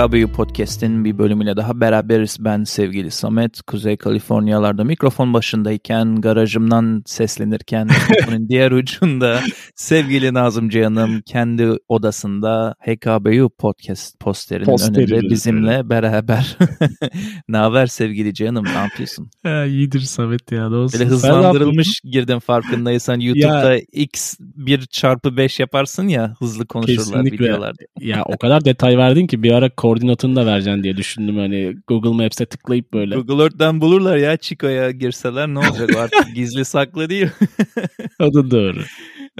HKBU Podcast'in bir bölümüyle daha beraberiz. Ben sevgili Samet, Kuzey Kaliforniyalarda mikrofon başındayken, garajımdan seslenirken, mikrofonun diğer ucunda sevgili Nazım Cihan'ım kendi odasında HKBU Podcast posterinin Posteri önünde bizimle beraber. ne haber sevgili Cihan'ım, ne yapıyorsun? Ha, iyidir Samet ya. Olsun. Böyle hızlandırılmış girdim farkındaysan. YouTube'da x 1 çarpı 5 yaparsın ya hızlı konuşurlar Kesinlikle. videolarda. Ya o kadar detay verdin ki bir ara koordinatını da vereceksin diye düşündüm hani Google Maps'e tıklayıp böyle. Google Earth'ten bulurlar ya Chico'ya girseler ne olacak artık gizli saklı değil. O da doğru.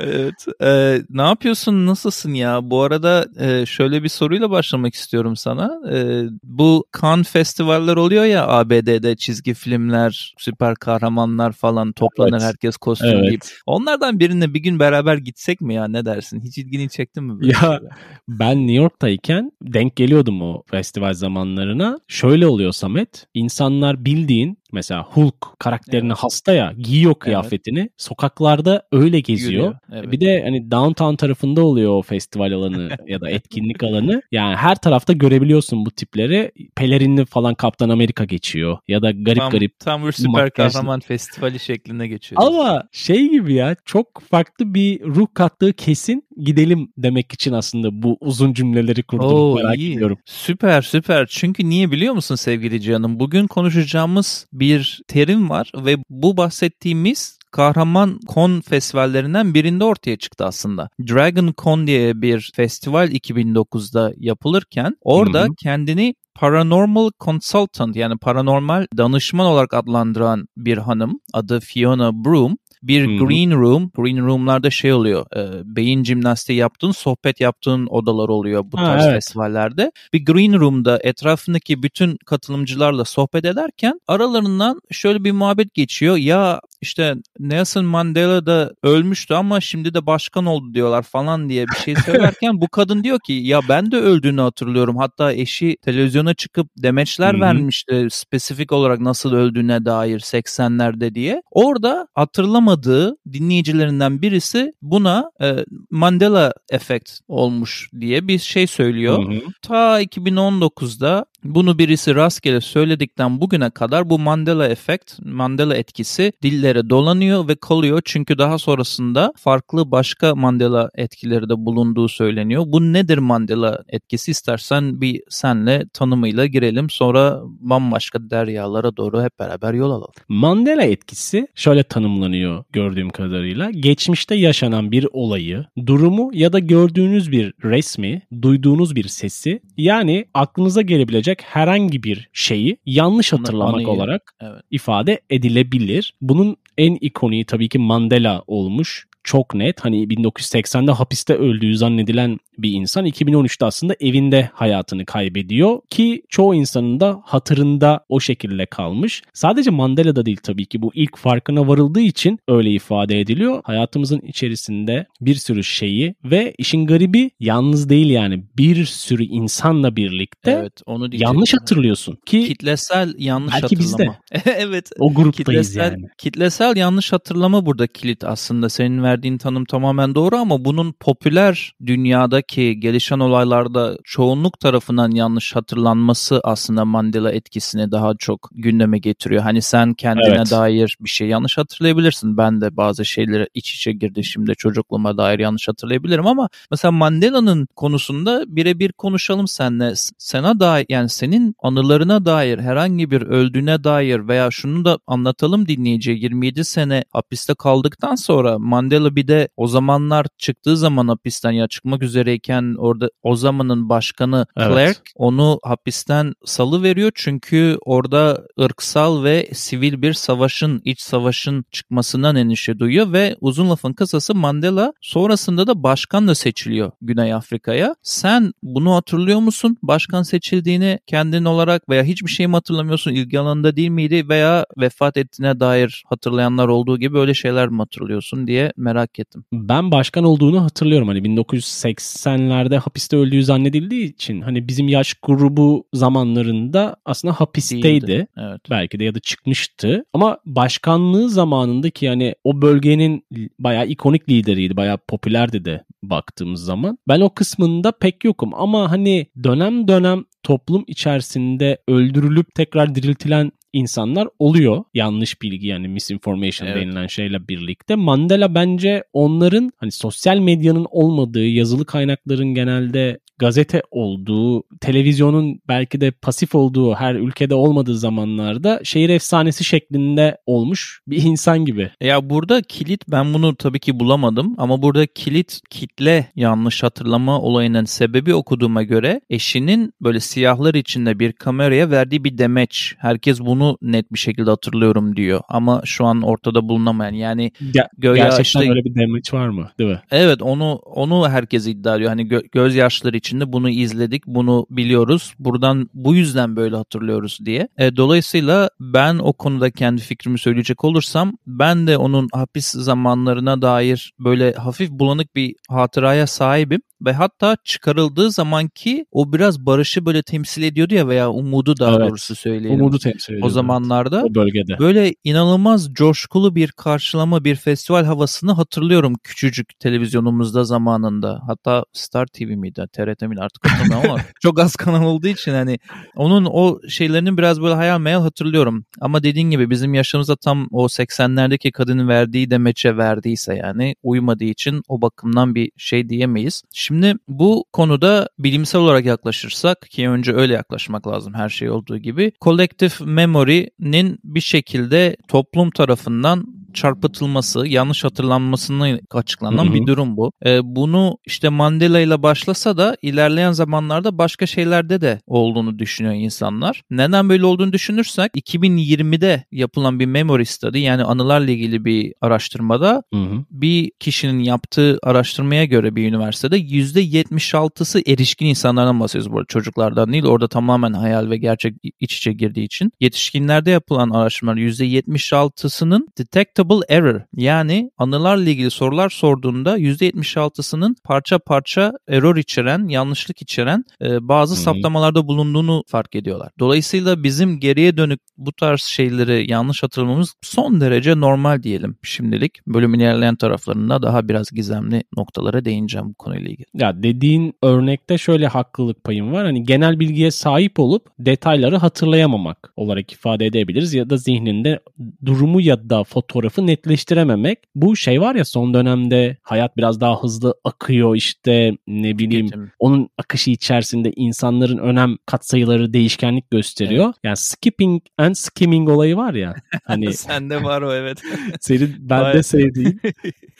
Evet. Ee, ne yapıyorsun? Nasılsın ya? Bu arada e, şöyle bir soruyla başlamak istiyorum sana. Ee, bu Cannes festivaller oluyor ya ABD'de çizgi filmler, süper kahramanlar falan toplanır Evet. herkes kostüm Evet. giyip. Onlardan birine bir gün beraber gitsek mi ya? Ne dersin? Hiç ilgini çekti mi? böyle Ya, şeyler? Ben New York'tayken denk geliyordum o festival zamanlarına. Şöyle oluyor Samet. İnsanlar bildiğin mesela Hulk karakterine Evet. hasta ya giyiyor kıyafetini. Sokaklarda öyle geziyor. Yürüyor, evet. Bir de hani downtown tarafında oluyor o festival alanı ya da etkinlik alanı. Yani her tarafta görebiliyorsun bu tipleri. Pelerinli falan Kaptan Amerika geçiyor ya da garip tam, garip. tam bir süper makyajlı. kahraman festivali şeklinde geçiyor. Ama şey gibi ya çok farklı bir ruh kattığı kesin gidelim demek için aslında bu uzun cümleleri kurdum Oo, merak iyi. ediyorum. Süper süper. Çünkü niye biliyor musun sevgili canım? Bugün konuşacağımız bir terim var ve bu bahsettiğimiz kahraman kon festivallerinden birinde ortaya çıktı aslında. Dragon Con diye bir festival 2009'da yapılırken orada Hı hı. kendini Paranormal Consultant yani paranormal danışman olarak adlandıran bir hanım adı Fiona Broom bir Hı hı. green room, green room'larda şey oluyor, e, beyin jimnastiği yaptığın, sohbet yaptığın odalar oluyor bu Ha, tarz evet. festivallerde. Bir green room'da etrafındaki bütün katılımcılarla sohbet ederken aralarından şöyle bir muhabbet geçiyor. Ya işte Nelson Mandela da ölmüştü ama şimdi de başkan oldu diyorlar falan diye bir şey söylerken bu kadın diyor ki ya ben de öldüğünü hatırlıyorum. Hatta eşi televizyona çıkıp demeçler Hı hı. vermişti spesifik olarak nasıl öldüğüne dair 80'lerde diye. Orada hatırlamadığı dinleyicilerinden birisi buna e, Mandela efekt olmuş diye bir şey söylüyor. Hı hı. Ta 2019'da bunu birisi rastgele söyledikten bugüne kadar bu Mandela efekt, Mandela etkisi dillere dolanıyor ve kalıyor. Çünkü daha sonrasında farklı başka Mandela etkileri de bulunduğu söyleniyor. Bu nedir Mandela etkisi? İstersen bir senle tanımıyla girelim. Sonra bambaşka deryalara doğru hep beraber yol alalım. Mandela etkisi şöyle tanımlanıyor gördüğüm kadarıyla. Geçmişte yaşanan bir olayı, durumu ya da gördüğünüz bir resmi, duyduğunuz bir sesi yani aklınıza gelebilecek herhangi bir şeyi yanlış hatırlamak anıyı- olarak Evet. ifade edilebilir. Bunun en ikoniği tabii ki Mandela olmuş. Çok net. Hani 1980'de hapiste öldüğü zannedilen bir insan 2013'te aslında evinde hayatını kaybediyor ki çoğu insanın da hatırında o şekilde kalmış. Sadece Mandela'da değil tabii ki bu ilk farkına varıldığı için öyle ifade ediliyor. Hayatımızın içerisinde bir sürü şeyi ve işin garibi yalnız değil yani bir sürü insanla birlikte Evet, onu yanlış hatırlıyorsun ki Kitlesel yanlış Belki hatırlama. evet. o gruptayız Kitlesel, yani. kitlesel yanlış hatırlama burada kilit aslında. Senin verdiğin tanım tamamen doğru ama bunun popüler dünyadaki gelişen olaylarda çoğunluk tarafından yanlış hatırlanması aslında Mandela etkisini daha çok gündeme getiriyor. Hani sen kendine Evet. dair bir şey yanlış hatırlayabilirsin. Ben de bazı şeyleri iç içe girdi şimdi çocukluğuma dair yanlış hatırlayabilirim ama mesela Mandela'nın konusunda birebir konuşalım seninle. S- Sana dair yani senin anılarına dair herhangi bir öldüğüne dair veya şunu da anlatalım dinleyiciye 27 sene hapiste kaldıktan sonra Mandela bir de o zamanlar çıktığı zaman hapisten ya çıkmak üzereyken orada o zamanın başkanı Evet. Clark onu hapisten salı veriyor çünkü orada ırksal ve sivil bir savaşın iç savaşın çıkmasından endişe duyuyor ve uzun lafın kısası Mandela sonrasında da başkan da seçiliyor Güney Afrika'ya. Sen bunu hatırlıyor musun? Başkan seçildiğini kendin olarak veya hiçbir şey mi hatırlamıyorsun? İlgi alanında değil miydi veya vefat ettiğine dair hatırlayanlar olduğu gibi öyle şeyler mi hatırlıyorsun diye merak ettim. Ben başkan olduğunu hatırlıyorum. Hani 1980'lerde hapiste öldüğü zannedildiği için hani bizim yaş grubu zamanlarında aslında hapisteydi. Değildi. Evet. Belki de ya da çıkmıştı. Ama başkanlığı zamanındaki yani o bölgenin bayağı ikonik lideriydi. Bayağı popülerdi de baktığımız zaman. Ben o kısmında pek yokum ama hani dönem dönem toplum içerisinde öldürülüp tekrar diriltilen insanlar oluyor. Yanlış bilgi yani misinformation evet. denilen şeyle birlikte. Mandela bence onların hani sosyal medyanın olmadığı, yazılı kaynakların genelde gazete olduğu, televizyonun belki de pasif olduğu her ülkede olmadığı zamanlarda şehir efsanesi şeklinde olmuş bir insan gibi. Ya burada kilit ben bunu tabii ki bulamadım ama burada kilit kitle yanlış hatırlama olayının sebebi okuduğuma göre eşinin böyle siyahlar içinde bir kameraya verdiği bir demeç. Herkes bunu net bir şekilde hatırlıyorum diyor ama şu an ortada bulunamayan yani Ger- gerçekten işte, öyle bir demeç var mı? Değil mi? Evet onu onu herkes iddia ediyor. Hani gö- gözyaşları için içinde bunu izledik, bunu biliyoruz. Buradan bu yüzden böyle hatırlıyoruz diye. E, dolayısıyla ben o konuda kendi fikrimi söyleyecek olursam ben de onun hapis zamanlarına dair böyle hafif bulanık bir hatıraya sahibim ve hatta çıkarıldığı zamanki o biraz barışı böyle temsil ediyordu ya veya umudu daha evet, doğrusu söyleyelim. Umudu temsil ediyordu. O zamanlarda o bölgede. böyle inanılmaz coşkulu bir karşılama bir festival havasını hatırlıyorum küçücük televizyonumuzda zamanında. Hatta Star TV miydi, TRT miydi artık hatırlamıyorum ama çok az kanal olduğu için hani onun o şeylerinin biraz böyle hayal meyal hatırlıyorum. Ama dediğin gibi bizim yaşımızda tam o 80'lerdeki kadının verdiği demeçe verdiyse yani uymadığı için o bakımdan bir şey diyemeyiz. Şimdi bu konuda bilimsel olarak yaklaşırsak ki önce öyle yaklaşmak lazım her şey olduğu gibi. Collective memory'nin bir şekilde toplum tarafından çarpıtılması, yanlış hatırlanmasını açıklanan Hı-hı. bir durum bu. E, bunu işte Mandela ile başlasa da ilerleyen zamanlarda başka şeylerde de olduğunu düşünüyor insanlar. Neden böyle olduğunu düşünürsek 2020'de yapılan bir memory study yani anılarla ilgili bir araştırmada Hı-hı. bir kişinin yaptığı araştırmaya göre bir üniversitede %76'sı erişkin insanlardan bahsediyoruz bu arada çocuklardan değil. Orada tamamen hayal ve gerçek iç içe girdiği için. Yetişkinlerde yapılan araştırmalar %76'sının detect Predictable Error yani anılarla ilgili sorular sorduğunda %76'sının parça parça error içeren, yanlışlık içeren e, bazı hmm. saptamalarda bulunduğunu fark ediyorlar. Dolayısıyla bizim geriye dönük bu tarz şeyleri yanlış hatırlamamız son derece normal diyelim şimdilik. Bölümün ilerleyen taraflarında daha biraz gizemli noktalara değineceğim bu konuyla ilgili. Ya dediğin örnekte şöyle haklılık payım var. Hani genel bilgiye sahip olup detayları hatırlayamamak olarak ifade edebiliriz ya da zihninde durumu ya da fotoğrafı fotoğrafı netleştirememek. Bu şey var ya son dönemde hayat biraz daha hızlı akıyor işte ne bileyim Tüketim. onun akışı içerisinde insanların önem katsayıları değişkenlik gösteriyor. Evet. Yani skipping and skimming olayı var ya. Hani Sende var o evet. senin bende sevdiğin.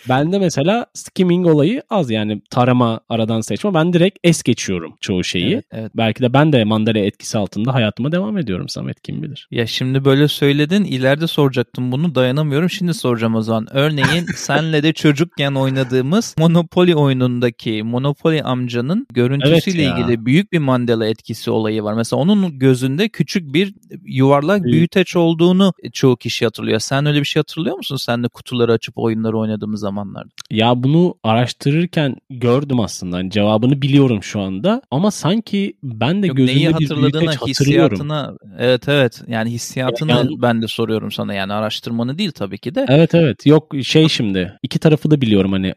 bende mesela skimming olayı az yani tarama aradan seçme. Ben direkt es geçiyorum çoğu şeyi. Evet, evet. Belki de ben de Mandela etkisi altında hayatıma devam ediyorum Samet kim bilir. Ya şimdi böyle söyledin ileride soracaktım bunu dayanamıyorum şimdi soracağım o zaman. Örneğin senle de çocukken oynadığımız Monopoly oyunundaki Monopoly amcanın görüntüsüyle evet ilgili büyük bir Mandela etkisi olayı var. Mesela onun gözünde küçük bir yuvarlak büyük. büyüteç olduğunu çoğu kişi hatırlıyor. Sen öyle bir şey hatırlıyor musun? Sen de kutuları açıp oyunları oynadığımız zamanlarda. Ya bunu araştırırken gördüm aslında. Yani cevabını biliyorum şu anda. Ama sanki ben de Yok, gözümde neyi bir büyüteç hatırlıyorum. Evet evet. Yani hissiyatını yani, ben de soruyorum sana. Yani araştırmanı değil tabii ki de. Evet evet. Yok şey şimdi iki tarafı da biliyorum hani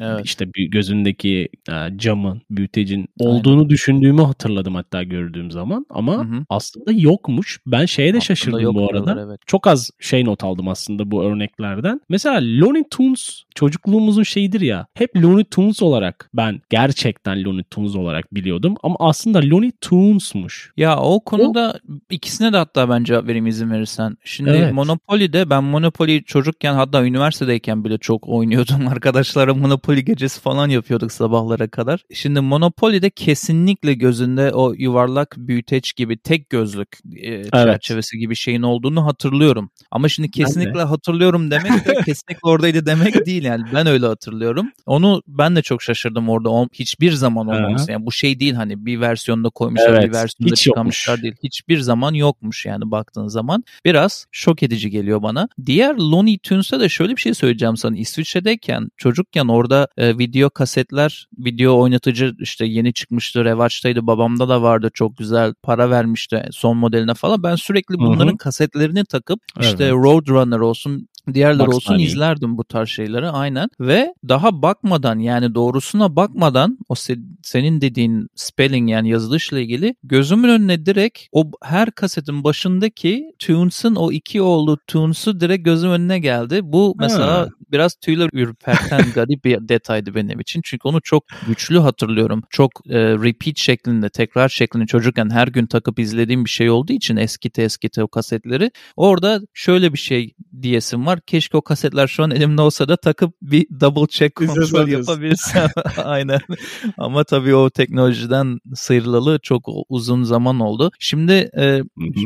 evet. işte gözündeki e, camın, büyütecin olduğunu Aynen. düşündüğümü hatırladım hatta gördüğüm zaman ama hı hı. aslında yokmuş. Ben şeye de aslında şaşırdım bu arada. Evet. Çok az şey not aldım aslında bu örneklerden. Mesela Looney Tunes çocukluğumuzun şeyidir ya. Hep Looney Tunes olarak ben gerçekten Looney Tunes olarak biliyordum ama aslında Looney Tunes'muş. Ya o konuda o... ikisine de hatta ben cevap vereyim izin verirsen. Şimdi evet. Monopoly'de ben Monopoly çocukken hatta üniversitedeyken bile çok oynuyordum. Arkadaşlara Monopoly gecesi falan yapıyorduk sabahlara kadar. Şimdi Monopoly'de kesinlikle gözünde o yuvarlak büyüteç gibi tek gözlük e, evet. çerçevesi gibi şeyin olduğunu hatırlıyorum. Ama şimdi kesinlikle hatırlıyorum demek de kesinlikle oradaydı demek değil yani. Ben öyle hatırlıyorum. Onu ben de çok şaşırdım orada. O, hiçbir zaman olmaması. Yani bu şey değil hani bir versiyonda koymuşlar evet. bir versiyonda Hiç çıkarmışlar yokmuş. değil. Hiçbir zaman yokmuş yani baktığın zaman. Biraz şok edici geliyor bana. Diğer Looney Tunes'ta da şöyle bir şey söyleyeceğim sana. İsviçre'deyken çocukken orada e, video kasetler, video oynatıcı işte yeni çıkmıştı, revaçtaydı. Babamda da vardı çok güzel para vermişti son modeline falan. Ben sürekli bunların Hı-hı. kasetlerini takıp işte evet. Roadrunner olsun Diğerleri Bugs olsun Bunny. izlerdim bu tarz şeyleri aynen. Ve daha bakmadan yani doğrusuna bakmadan o se- senin dediğin spelling yani yazılışla ilgili gözümün önüne direkt o her kasetin başındaki Tunes'un o iki oğlu Tunes'u direkt gözümün önüne geldi. Bu mesela Ha. biraz tüyler ürperten garip bir detaydı benim için. Çünkü onu çok güçlü hatırlıyorum. Çok e, repeat şeklinde, tekrar şeklinde çocukken her gün takıp izlediğim bir şey olduğu için eskite eskite o kasetleri. Orada şöyle bir şey diyesim var. Keşke o kasetler şu an elimde olsa da takıp bir double check kontrol yapabilsem. Aynen. Ama tabii o teknolojiden sıyrılalı çok uzun zaman oldu. Şimdi e,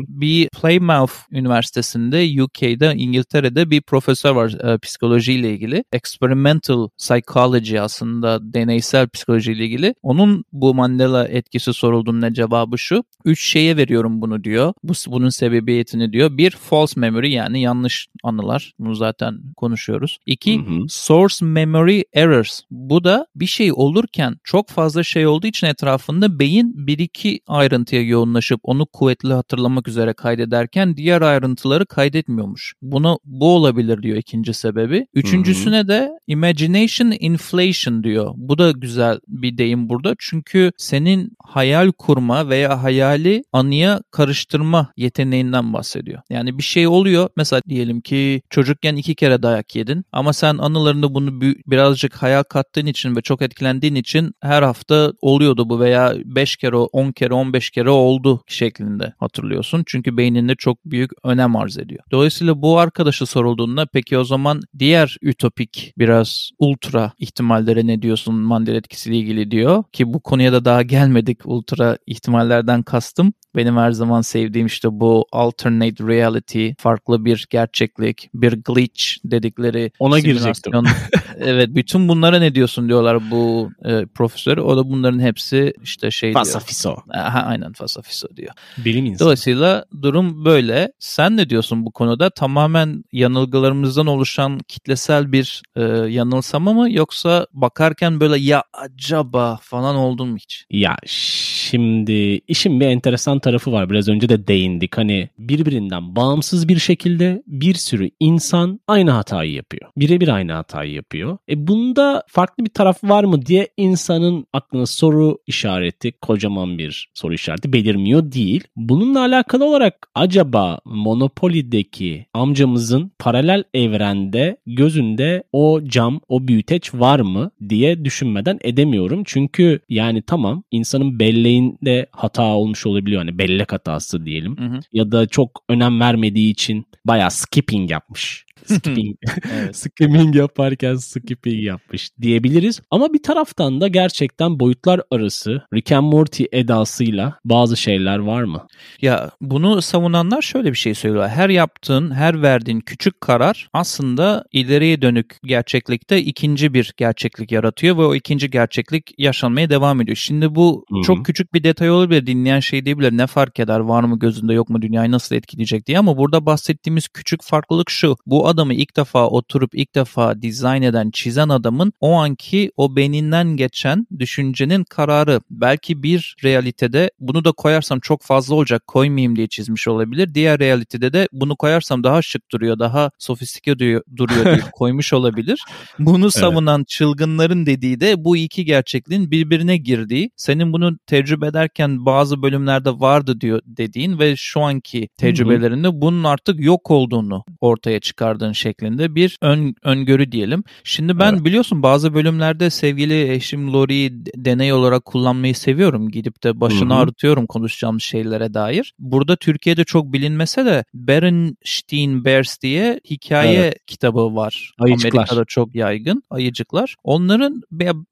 bir Plymouth Üniversitesi'nde UK'da İngiltere'de bir profesör var e, psikolojiyle ilgili. Experimental psychology aslında deneysel psikolojiyle ilgili. Onun bu Mandela etkisi sorulduğunda cevabı şu. Üç şeye veriyorum bunu diyor. Bu, bunun sebebiyetini diyor. Bir false memory yani yanlış anılar. Bunu zaten konuşuyoruz. İki Hı hı. source memory errors. Bu da bir şey olurken çok fazla şey olduğu için etrafında beyin bir iki ayrıntıya yoğunlaşıp onu kuvvetli hatırlamak üzere kaydederken diğer ayrıntıları kaydetmiyormuş. Bunu bu olabilir diyor ikinci sebebi. Üçüncüsüne de imagination inflation diyor. Bu da güzel bir deyim burada. Çünkü senin hayal kurma veya hayali anıya karıştırma yeteneğinden bahsediyor. Yani bir şey oluyor. Mesela diyelim ki çocukken iki kere dayak yedin ama sen anılarında bunu birazcık hayal kattığın için ve çok etkilendiğin için her hafta oluyordu bu veya 5 kere, 10 kere, 15 kere oldu şeklinde hatırlıyorsun. Çünkü beyninde çok büyük önem arz ediyor. Dolayısıyla bu arkadaşı sorulduğunda peki o zaman diğer ütopik biraz ultra ihtimallere ne diyorsun Mandela etkisiyle ilgili diyor ki bu konuya da daha gelmedik ultra ihtimallerden kastım. Benim her zaman sevdiğim işte bu alternate reality, farklı bir gerçeklik, bir glitch dedikleri Ona girecektim. evet bütün bunlara ne diyorsun diyorlar bu e, profesör. O da bunların hepsi işte şey diyor. Fasafiso. Aha, aynen fasafiso diyor. Bilim insanı. Dolayısıyla durum böyle. Sen ne diyorsun bu konuda? Tamamen yanılgılarımızdan oluşan kitlesel bir e, yanılsama mı yoksa bakarken böyle ya acaba falan oldun mu hiç? Ya şimdi işin bir enteresan tarafı var. Biraz önce de değindik. Hani birbirinden bağımsız bir şekilde bir sürü insan aynı hatayı yapıyor. Birebir aynı hatayı yapıyor. E bunda farklı bir taraf var mı diye insanın aklına soru işareti, kocaman bir soru işareti belirmiyor değil. Bununla alakalı olarak acaba Monopoly'deki amcamızın paralel evrende gözünde o cam, o büyüteç var mı diye düşünmeden edemiyorum. Çünkü yani tamam insanın belleğinde hata olmuş olabiliyor. Hani bellek hatası diyelim. Hı hı. Ya da çok önem vermediği için bayağı skipping yapmış. Skipping, Evet. skimming yaparken skipping yapmış diyebiliriz. Ama bir taraftan da gerçekten boyutlar arası Rick and Morty edasıyla bazı şeyler var mı? Ya bunu savunanlar şöyle bir şey söylüyor. Her yaptığın, her verdiğin küçük karar aslında ileriye dönük gerçeklikte ikinci bir gerçeklik yaratıyor ve o ikinci gerçeklik yaşanmaya devam ediyor. Şimdi bu Hı hı. çok küçük bir detay olabilir. Dinleyen şey diyebilir. Ne fark eder? Var mı gözünde yok mu? Dünyayı nasıl etkileyecek diye. Ama burada bahsettiğimiz küçük farklılık şu. Bu adamı ilk defa oturup ilk defa dizayn eden, çizen adamın o anki o beyninden geçen düşüncenin kararı. Belki bir realitede bunu da koyarsam çok fazla olacak koymayayım diye çizmiş olabilir. Diğer realitede de bunu koyarsam daha şık duruyor, daha sofistike duruyor, duruyor diye koymuş olabilir. Bunu savunan çılgınların dediği de bu iki gerçekliğin birbirine girdiği, senin bunu tecrübe ederken bazı bölümlerde vardı diyor dediğin ve şu anki tecrübelerinde bunun artık yok olduğunu ortaya çıkardığın şeklinde bir ön, öngörü diyelim. Şimdi ben Evet. biliyorsun bazı bölümlerde sevgili eşim Lori'yi deney olarak kullanmayı seviyorum. Gidip de başını Hı hı. ağrıtıyorum konuşacağımız şeylere dair. Burada Türkiye'de çok bilinmese de Berenstein Bears diye hikaye kitabı var. Ayıcıklar. Amerika'da çok yaygın. Ayıcıklar. Onların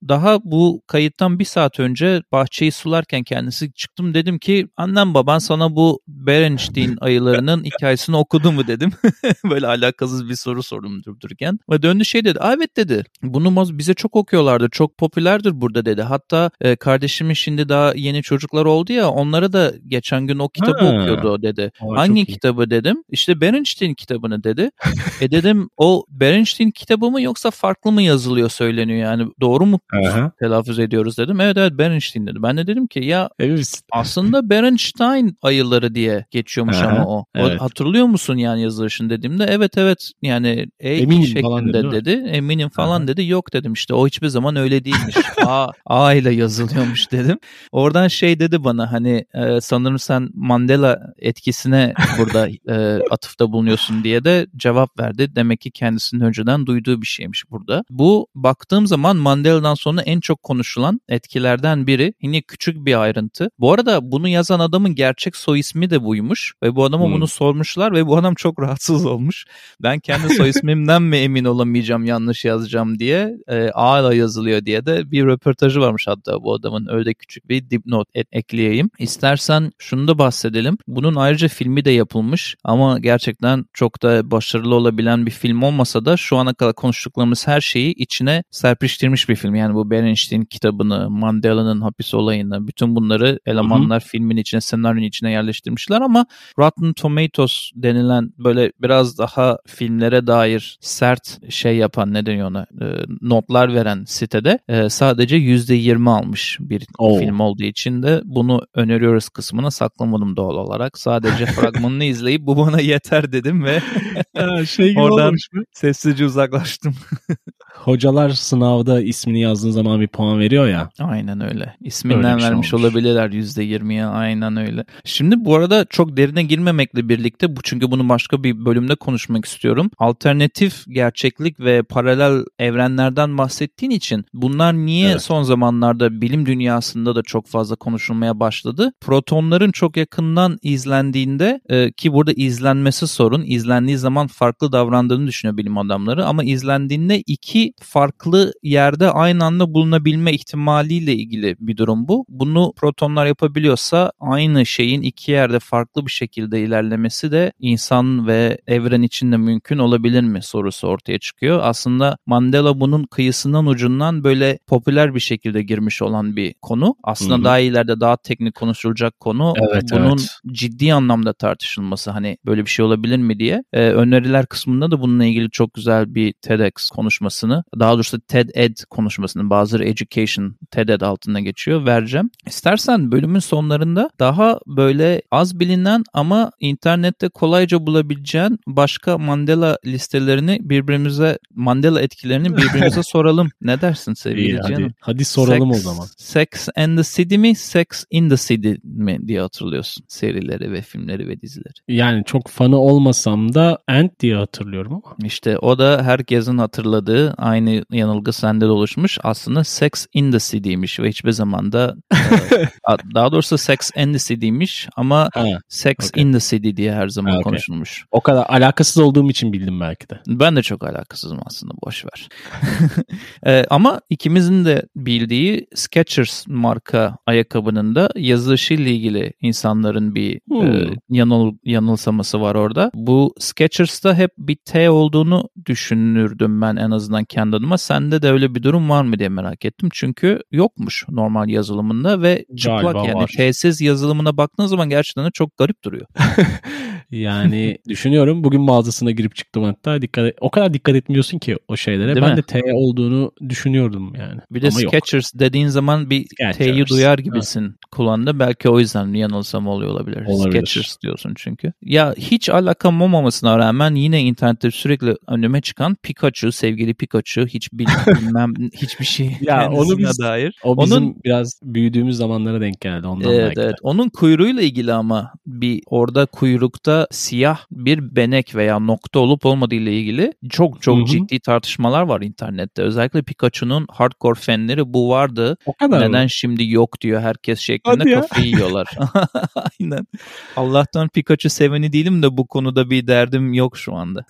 daha bu kayıttan bir saat önce bahçeyi sularken kendisi çıktım dedim ki annem baban sana bu Berenstein ayılarının hikayesini okudu mu dedim. Böyle alakasız bir soru sordum durup dururken. Ve döndü şey dedi. Evet dedi. Bunu bize çok okuyorlardı. Çok popülerdir burada dedi. Hatta e, kardeşimin şimdi daha yeni çocuklar oldu ya onlara da geçen gün o kitabı Ha. okuyordu dedi. Aa, Hangi iyi. kitabı dedim. İşte Berenstein kitabını dedi. e dedim o Berenstein kitabı mı yoksa farklı mı yazılıyor söyleniyor yani doğru mu Aha. telaffuz ediyoruz dedim. Evet evet Berenstein dedi. Ben de dedim ki ya misin? aslında Berenstein ayıları diye geçiyormuş Aha, ama o. o. evet. Hatırlıyor musun yani yazılışını dediğimde evet evet yani e Eminim şeklinde falan dedi, dedi. Eminim falan Aha. dedi. Yok dedim işte o hiçbir zaman öyle değilmiş. A, A ile yazılıyormuş dedim. Oradan şey dedi bana hani e, sanırım sen Mandela etkisine burada e, atıfta bulunuyorsun diye de cevap verdi. Demek ki kendisinin önceden duyduğu bir şeymiş burada. Bu baktığım zaman Mandela'dan sonra en çok konuşulan etkilerden biri. Yine küçük bir ayrıntı. Bu arada bunu yazan adamın gerçek soy ismi de buymuş ve bu adama Hmm. bunu sormuşlar ve bu adam çok rahatsız olmuş. Ben kendi soy ismimden mi emin olamayacağım yanlış yazacağım diye e, A ile yazılıyor diye de bir röportajı varmış hatta bu adamın öyle küçük bir dipnot et, ekleyeyim. İstersen şunu da bahsedelim. Bunun ayrıca filmi de yapılmış ama gerçekten çok da başarılı olabilen bir film olmasa da şu ana kadar konuştuklarımız her şeyi içine serpiştirmiş bir film. Yani bu Bernstein kitabını, Mandela'nın hapis olayını, bütün bunları elemanlar filmin içine, senaryonun içine yerleştirmişler ama Rotten Tomatoes denilen böyle biraz daha filmlere dair sert şey yapan ne deniyor ona e, notlar veren sitede e, sadece %20 almış bir Oo. film olduğu için de bunu öneriyoruz kısmına saklamadım doğal olarak. Sadece fragmanını izleyip bu bana yeter dedim ve şey gibi Oradan- sessizce uzaklaştım. Hocalar sınavda ismini yazdığın zaman bir puan veriyor ya. Aynen öyle. İsminden Öyle şey vermiş olmuş. olabilirler %20'ye aynen öyle. Şimdi bu arada çok derine girmemekle birlikte bu çünkü bunu başka bir bölümde konuşmak istiyorum. Alternatif gerçeklik ve paralel evrenlerden bahsettiğin için bunlar niye Evet. son zamanlarda bilim dünyasında da çok fazla konuşulmaya başladı? Protonların çok yakından izlendiğinde e, ki burada izlenmesi sorun. izlendiği zaman farklı davrandığını düşünüyor bilim adamları ama izlendiğinde iki farklı yerde aynı anda bulunabilme ihtimaliyle ilgili bir durum bu. Bunu protonlar yapabiliyorsa aynı şeyin iki yerde farklı bir şekilde ilerlemesi de insan ve evren içinde mümkün olabilir mi sorusu ortaya çıkıyor. Aslında Mandela bunun kıyısından ucundan böyle popüler bir şekilde girmiş olan bir konu. Aslında Hı hı. daha ileride daha teknik konuşulacak konu. Evet, bunun evet. ciddi anlamda tartışılması hani böyle bir şey olabilir mi diye. Ee, öneriler kısmında da bununla ilgili çok güzel bir TEDx konuşmasını daha doğrusu TED Ed konuşmasını bazıları Education TED Ed altında geçiyor vereceğim. İstersen bölümün sonlarında daha böyle az bilinen ama internette kolayca bulabileceğin başka Mandela listelerini birbirimize Mandela etkilerini birbirimize soralım. Ne dersin sevgili İyi, canım? hadi, hadi soralım Sex- o zaman. Sex and the City mi, Sex in the City mi diye hatırlıyorsun serileri ve filmleri ve dizileri. Yani çok fanı olmasam da Ant diye hatırlıyorum ama. İşte o da herkesin hatırladığı aynı yanılgı sende de oluşmuş. Aslında Sex in the City'ymiş ve hiçbir zaman da e, daha doğrusu Sex and the City'ymiş ama Ha, Sex okey. in the City diye her zaman Ha, okey. konuşulmuş. o kadar alakasız olduğum için bildim belki de. Ben de çok alakasızım aslında boş ver. Ee, ama ikimizin de bildiği Skechers marka ayakkabının da yazılışıyla ilgili insanların bir Hmm. e, yanıl yanılsaması var orada. Bu Skechers'ta hep bir T olduğunu düşünürdüm ben en azından kendi adıma. Sende de öyle bir durum var mı diye merak ettim. Çünkü yokmuş normal yazılımında ve çıplak Galiba yani. T'siz yazılımına baktığın zaman gerçekten de çok garip duruyor. Yani düşünüyorum bugün mağazasına girip çıktım hatta dikkat o kadar dikkat etmiyorsun ki o şeylere. Değil ben mi? de T olduğunu düşünüyordum yani. Bir de Ama yok. Skechers dediğin zaman bir. T'yi duyar gibisin kulağında. Belki o yüzden yanılsam oluyor olabilir. Olabilir. Skechers diyorsun çünkü. Ya hiç alakam olmamasına rağmen yine internette sürekli önüme çıkan Pikachu, sevgili Pikachu hiç bil- bilmem hiçbir şey Ya onu biz- dair. O bizim Onun biraz büyüdüğümüz zamanlara denk geldi ondan Evet, belki de. evet. Onun kuyruğuyla ilgili ama bir orada kuyrukta siyah bir benek veya nokta olup olmadığı ile ilgili çok çok Hı hı. ciddi tartışmalar var internette. Özellikle Pikachu'nun hardcore fanleri bu vardı. O kadar mı? Neden şimdi yok diyor herkes şeklinde Hadi ya. kafayı yiyorlar. Aynen. Allah'tan Pikachu seveni değilim de bu konuda bir derdim yok şu anda.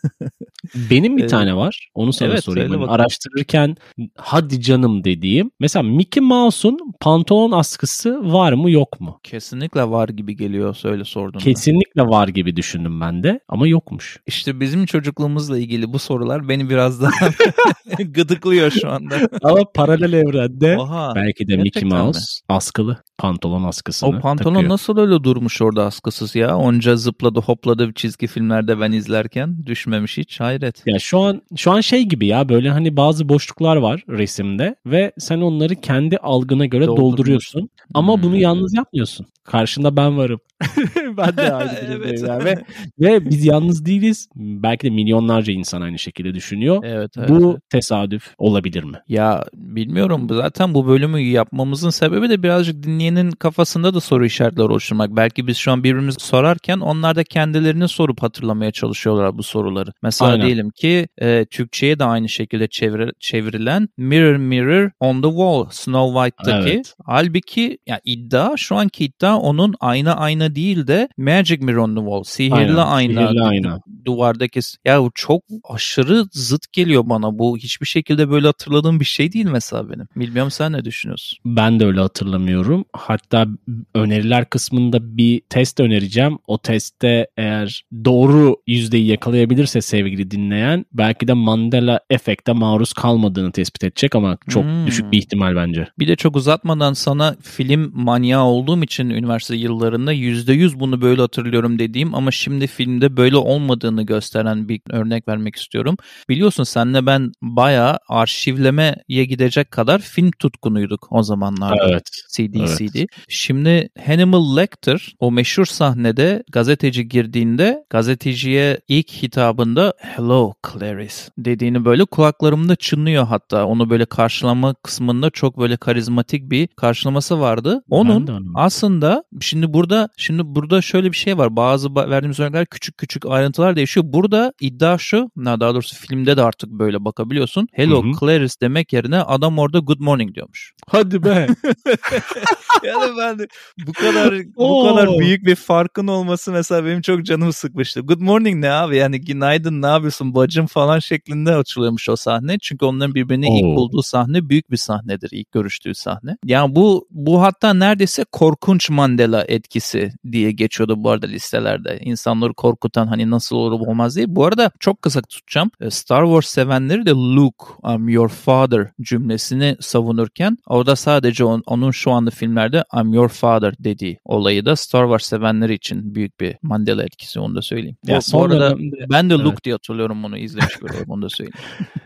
Benim bir Ee, tane var. Onu sana evet, sorayım. Araştırırken hadi canım dediğim. Mesela Mickey Mouse'un pantolon askısı var mı yok mu? Kesinlikle var gibi geliyor söyle sorduğunda. Kesinlikle var gibi düşündüm ben de ama yokmuş. İşte bizim çocukluğumuzla ilgili bu sorular beni biraz daha gıdıklıyor şu anda. Ama paralel evrende Oha. belki de Mickey gerçekten mi? Mouse askılı pantolon askısını O pantolon takıyor. nasıl öyle durmuş orada askısız ya? Onca zıpladı hopladı çizgi filmlerde ben izlerken düşmemiş hiç hayret. Ya şu an şu an şey gibi ya böyle hani bazı boşluklar var resimde ve sen onları kendi algına göre Dolduruyorsun. Ama Hmm. bunu yalnız yapmıyorsun. Karşında ben varım. ben de aynı evet. yani. ve, ve biz yalnız değiliz. Belki de milyonlarca insan aynı şekilde düşünüyor. Evet, evet, bu tesadüf olabilir mi? Ya bilmiyorum. Zaten bu bölümü yapmamızın sebebi de birazcık dinleyenin kafasında da soru işaretleri oluşturmak. Belki biz şu an birbirimize sorarken onlar da kendilerini sorup hatırlamaya çalışıyorlar bu soruları. Mesela Aynen. diyelim ki e, Türkçe'ye de aynı şekilde çevir, çevrilen Mirror Mirror on the Wall Snow White'daki. Evet. Halbuki ya iddia şu anki iddia onun ayna ayna değil de Magic Mirror on the Wall. Sihirli Aynen, ayna. Sihirli ayna. Duvardaki ya bu çok aşırı zıt geliyor bana. Bu hiçbir şekilde böyle hatırladığım bir şey değil mesela benim. Bilmiyorum sen ne düşünüyorsun? Ben de öyle hatırlamıyorum. Hatta öneriler kısmında bir test önereceğim. O testte eğer doğru yüzdeyi yakalayabilirse sevgili dinleyen belki de Mandela efekte maruz kalmadığını tespit edecek ama çok hmm. düşük bir ihtimal bence. Bir de çok uzatmadan sana film manyağı olduğum için üniversite yıllarında %100 bunu böyle hatırlıyorum dediğim ama şimdi filmde böyle olmadığını gösteren bir örnek vermek istiyorum. Biliyorsun senle ben bayağı arşivlemeye gidecek kadar film tutkunuyduk o zamanlarda. Evet. CD evet. CD. Şimdi Hannibal Lecter o meşhur sahnede gazeteci girdiğinde gazeteciye ilk hitabında Hello Clarice dediğini böyle kulaklarımda çınlıyor hatta. Onu böyle karşılama kısmında çok böyle karizmatik bir karşılaması vardı. Onun aslında şimdi burada şimdi burada şöyle bir şey var. Bazı verdiğimiz örnekler küçük küçük ayrıntılar değişiyor. Burada iddia şu, daha doğrusu filmde de artık böyle bakabiliyorsun. Hello Hı-hı. Clarice demek yerine adam orada good morning diyormuş. Hadi be. yani ben de bu kadar bu kadar büyük bir farkın olması mesela benim çok canımı sıkmıştı. Good morning ne abi? Yani günaydın ne yapıyorsun bacım falan şeklinde açılıyormuş o sahne. Çünkü onların birbirini Oo. ilk bulduğu sahne büyük bir sahnedir. ilk görüştüğü sahne. Yani bu bu hatta neredeyse korkunç Mandela etkisi diye geçiyordu bu arada listelerde. İnsanları korkutan hani nasıl olur olmaz diye. Bu arada çok kısa tutacağım. E, Star Wars sevenleri de Luke, I'm your father cümlesini savunurken orada sadece on, onun şu anda filmlerde I'm your father dediği olayı da Star Wars sevenleri için büyük bir Mandela etkisi onu da söyleyeyim. Ya bu, bu arada dönemde, ben de Luke evet. diye hatırlıyorum bunu izlemiş görüyorum onu da söyleyeyim.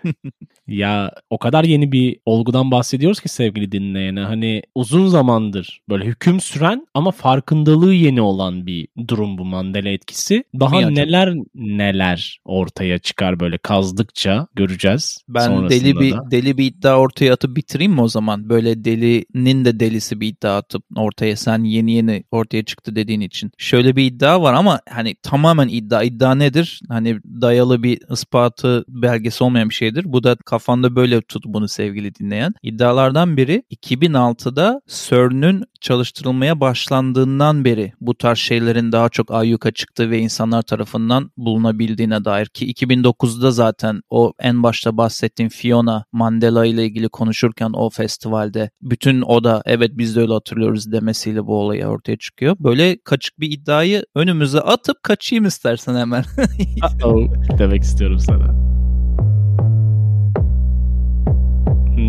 ya o kadar yeni bir olgudan bahsediyoruz ki sevgili dinleyene hani uzun zamandır böyle hüküm süren ama farkındalığı yeni olan bir durum bu Mandela etkisi. Daha Dünya neler neler ortaya çıkar böyle kazdıkça göreceğiz. Ben deli bir da. deli bir iddia ortaya atıp bitireyim mi o zaman? Böyle delinin de delisi bir iddia atıp ortaya sen yeni yeni ortaya çıktı dediğin için. Şöyle bir iddia var ama hani tamamen iddia. İddia nedir? Hani dayalı bir ispatı belgesi olmayan bir şeydir. Bu da kafanda böyle tut bunu sevgili dinleyen. İddialardan biri 2006'da CERN'ün çalıştırılmaya başlandığından beri bu tarz şeylerin daha çok ayyuka çıktığı ve insanlar tarafından bulunabildiğine dair ki 2009'da zaten o en başta bahsettiğim Fiona Mandela ile ilgili konuşurken o festivalde bütün o da evet biz de öyle hatırlıyoruz demesiyle bu olay ortaya çıkıyor. Böyle kaçık bir iddiayı önümüze atıp kaçayım istersen hemen. demek istiyorum sana.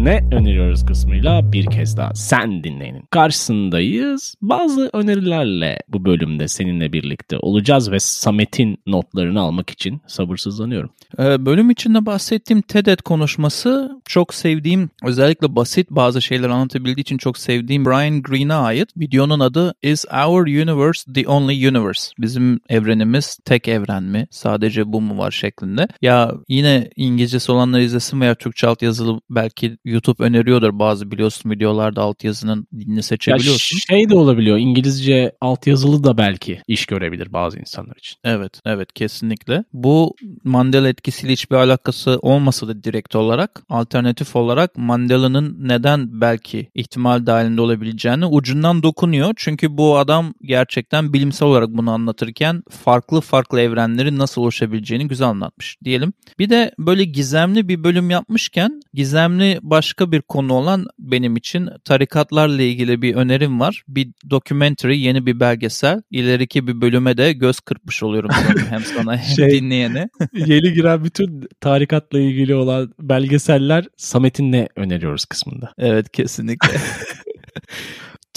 Ne öneriyoruz kısmıyla bir kez daha sen dinleyin. Karşısındayız. Bazı önerilerle bu bölümde seninle birlikte olacağız ve Samet'in notlarını almak için sabırsızlanıyorum. Ee, bölüm içinde bahsettiğim TED konuşması çok sevdiğim, özellikle basit bazı şeyler anlatabildiği için çok sevdiğim Brian Greene'a ait. Videonun adı Is Our Universe the Only Universe? Bizim evrenimiz tek evren mi? Sadece bu mu var şeklinde. Ya yine İngilizcesi olanlar izlesin veya Türkçe altyazılı belki YouTube öneriyordur bazı biliyorsun videolarda altyazının dilini seçebiliyorsun. Ya şey de olabiliyor İngilizce altyazılı da belki iş görebilir bazı insanlar için. Evet evet kesinlikle. Bu Mandela etkisiyle hiçbir alakası olmasa da direkt olarak alternatif olarak Mandela'nın neden belki ihtimal dahilinde olabileceğini ucundan dokunuyor. Çünkü bu adam gerçekten bilimsel olarak bunu anlatırken farklı farklı evrenlerin nasıl oluşabileceğini güzel anlatmış diyelim. Bir de böyle gizemli bir bölüm yapmışken gizemli başka bir konu olan benim için tarikatlarla ilgili bir önerim var. Bir documentary, yeni bir belgesel. İleriki bir bölüme de göz kırpmış oluyorum hem sana hem şey, dinleyene. yeni giren bütün tarikatla ilgili olan belgeseller Samet'in ne öneriyoruz kısmında. Evet kesinlikle.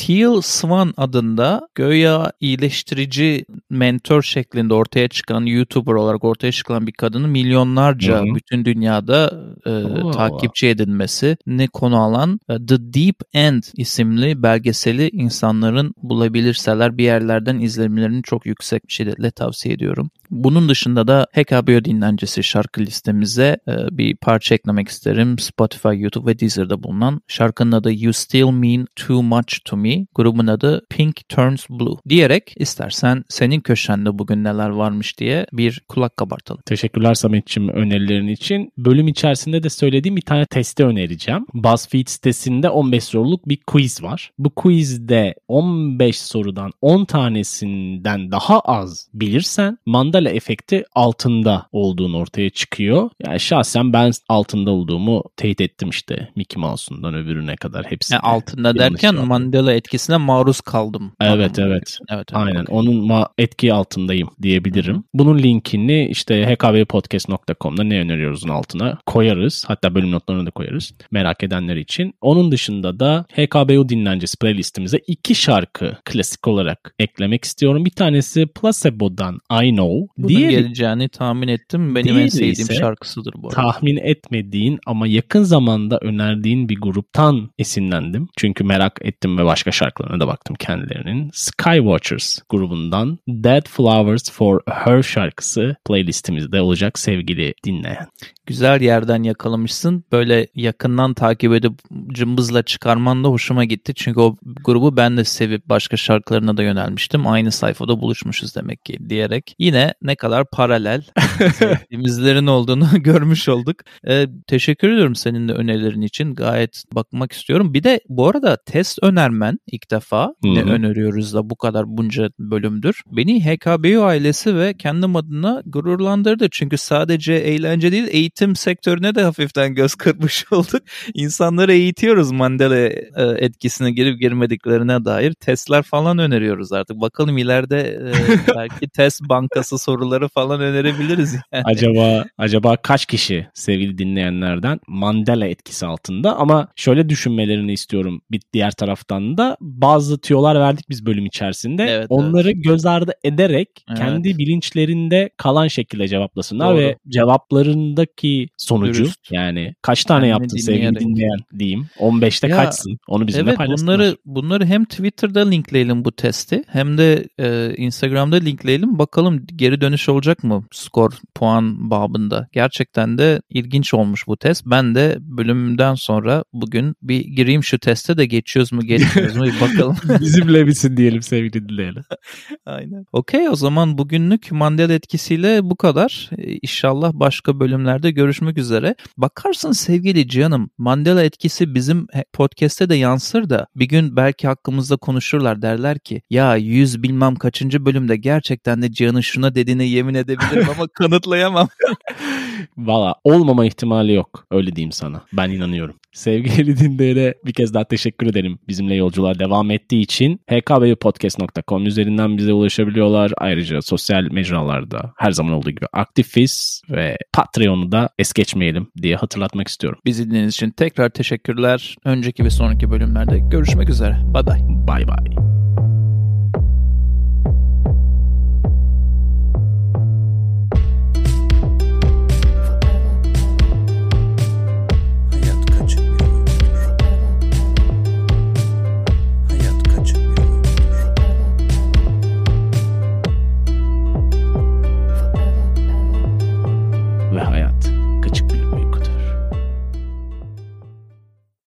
Teal Swan adında göya iyileştirici mentor şeklinde ortaya çıkan YouTuber olarak ortaya çıkan bir kadının milyonlarca Hı hı. bütün dünyada e, Allah takipçi edinmesi ne konu alan e, The Deep End isimli belgeseli insanların bulabilirseler bir yerlerden izlemelerini çok yüksek bir şiddetle tavsiye ediyorum. Bunun dışında da HKBO dinlencesi şarkı listemize e, bir parça eklemek isterim. Spotify, YouTube ve Deezer'da bulunan şarkının adı You Still Mean Too Much To Me, grubun adı Pink Turns Blue diyerek istersen senin köşende bugün neler varmış diye bir kulak kabartalım. Teşekkürler Samet'ciğim önerilerin için. Bölüm içerisinde de söylediğim bir tane testi önereceğim. BuzzFeed sitesinde 15 soruluk bir quiz var. Bu quizde 15 sorudan 10 tanesinden daha az bilirsen Mandela efekti altında olduğunu ortaya çıkıyor. Yani şahsen ben altında olduğumu teyit ettim işte Mickey Mouse'undan öbürüne kadar hepsi. Yani altında derken cevap. Mandela etkisine maruz kaldım. Evet evet. Evet, evet, Aynen okey. onun ma- etki altındayım diyebilirim. Bunun linkini işte hkbpodcast.com'da ne öneriyoruzun altına koyarız. Hatta bölüm notlarına da koyarız merak edenler için. Onun dışında da HKBU dinlencesi playlistimize iki şarkı klasik olarak eklemek istiyorum. Bir tanesi Placebo'dan I Know. Bunun Diğeri geleceğini tahmin ettim. Benim en sevdiğim ise şarkısıdır bu arada. tahmin etmediğin ama yakın zamanda önerdiğin bir gruptan esinlendim. Çünkü merak ettim ve başka şarkılarına da baktım kendilerinin. Skywatchers grubundan Dead Flowers for Her şarkısı playlistimizde olacak sevgili dinleyen. Güzel yerden yakalamışsın. Böyle yakından takip edip cımbızla çıkarman da hoşuma gitti. Çünkü o grubu ben de sevip başka şarkılarına da yönelmiştim. Aynı sayfada buluşmuşuz demek ki diyerek. Yine ne kadar paralel sevdiğimizlerin olduğunu görmüş olduk. Ee, teşekkür ediyorum senin de önerilerin için. Gayet bakmak istiyorum. Bir de bu arada test önermen ilk defa Hı hı. ne öneriyoruz da bu kadar bunca bölümdür. Beni HKBU ailesi ve kendim adına gururlandırdı. Çünkü sadece eğlence değil eğitim sektörüne de hafiften göz kırpmış olduk. İnsanları eğitiyoruz Mandela e, etkisine girip girmediklerine dair testler falan öneriyoruz artık. Bakalım ileride e, belki test bankası soruları falan önerebiliriz. Yani. Acaba acaba kaç kişi sevgili dinleyenlerden Mandela etkisi altında ama şöyle düşünmelerini istiyorum bir diğer taraftan da bazı tüyolar verdik biz bölüm içerisinde. Evet, Onları göz ardı ederek Evet. kendi bilinçlerinde kalan şekilde cevaplasınlar Doğru. ve cevaplarındaki sonucu Dürüst. yani kaç tane Kendini yaptın sevgili dinleyen diyeyim. 15'te Ya, kaçsın? Onu bizimle Evet paylaşsınlar. bunları bunları hem Twitter'da linkleyelim bu testi hem de e, Instagram'da linkleyelim. Bakalım geri dönüş olacak mı skor puan babında. Gerçekten de ilginç olmuş bu test. Ben de bölümden sonra bugün bir gireyim şu teste de geçiyoruz mu geçmiyoruz mu bir bakalım. bizimle misin diyelim sevgili dinleyenler. Aynen. Okey o zaman bugünlük Mandela etkisiyle bu kadar. Ee, İnşallah başka bölümlerde görüşmek üzere. Bakarsın sevgili canım Mandela etkisi bizim podcast'te de yansır da bir gün belki hakkımızda konuşurlar derler ki ya yüz bilmem kaçıncı bölümde gerçekten de Cihan'ın şuna dediğine yemin edebilirim ama kanıtlayamam. Valla olmama ihtimali yok. Öyle diyeyim sana. Ben inanıyorum. Sevgili dinleyene bir kez daha teşekkür ederim. Bizimle yolculuğa devam ettiği için hkbpodcast.com üzerinden bize ulaşabiliyorlar. Ayrıca sosyal mecralarda her zaman olduğu gibi aktifiz ve Patreon'u da es geçmeyelim diye hatırlatmak istiyorum. Bizi dinlediğiniz için tekrar teşekkürler. Önceki ve sonraki bölümlerde görüşmek üzere. Bay bay. Bay bay.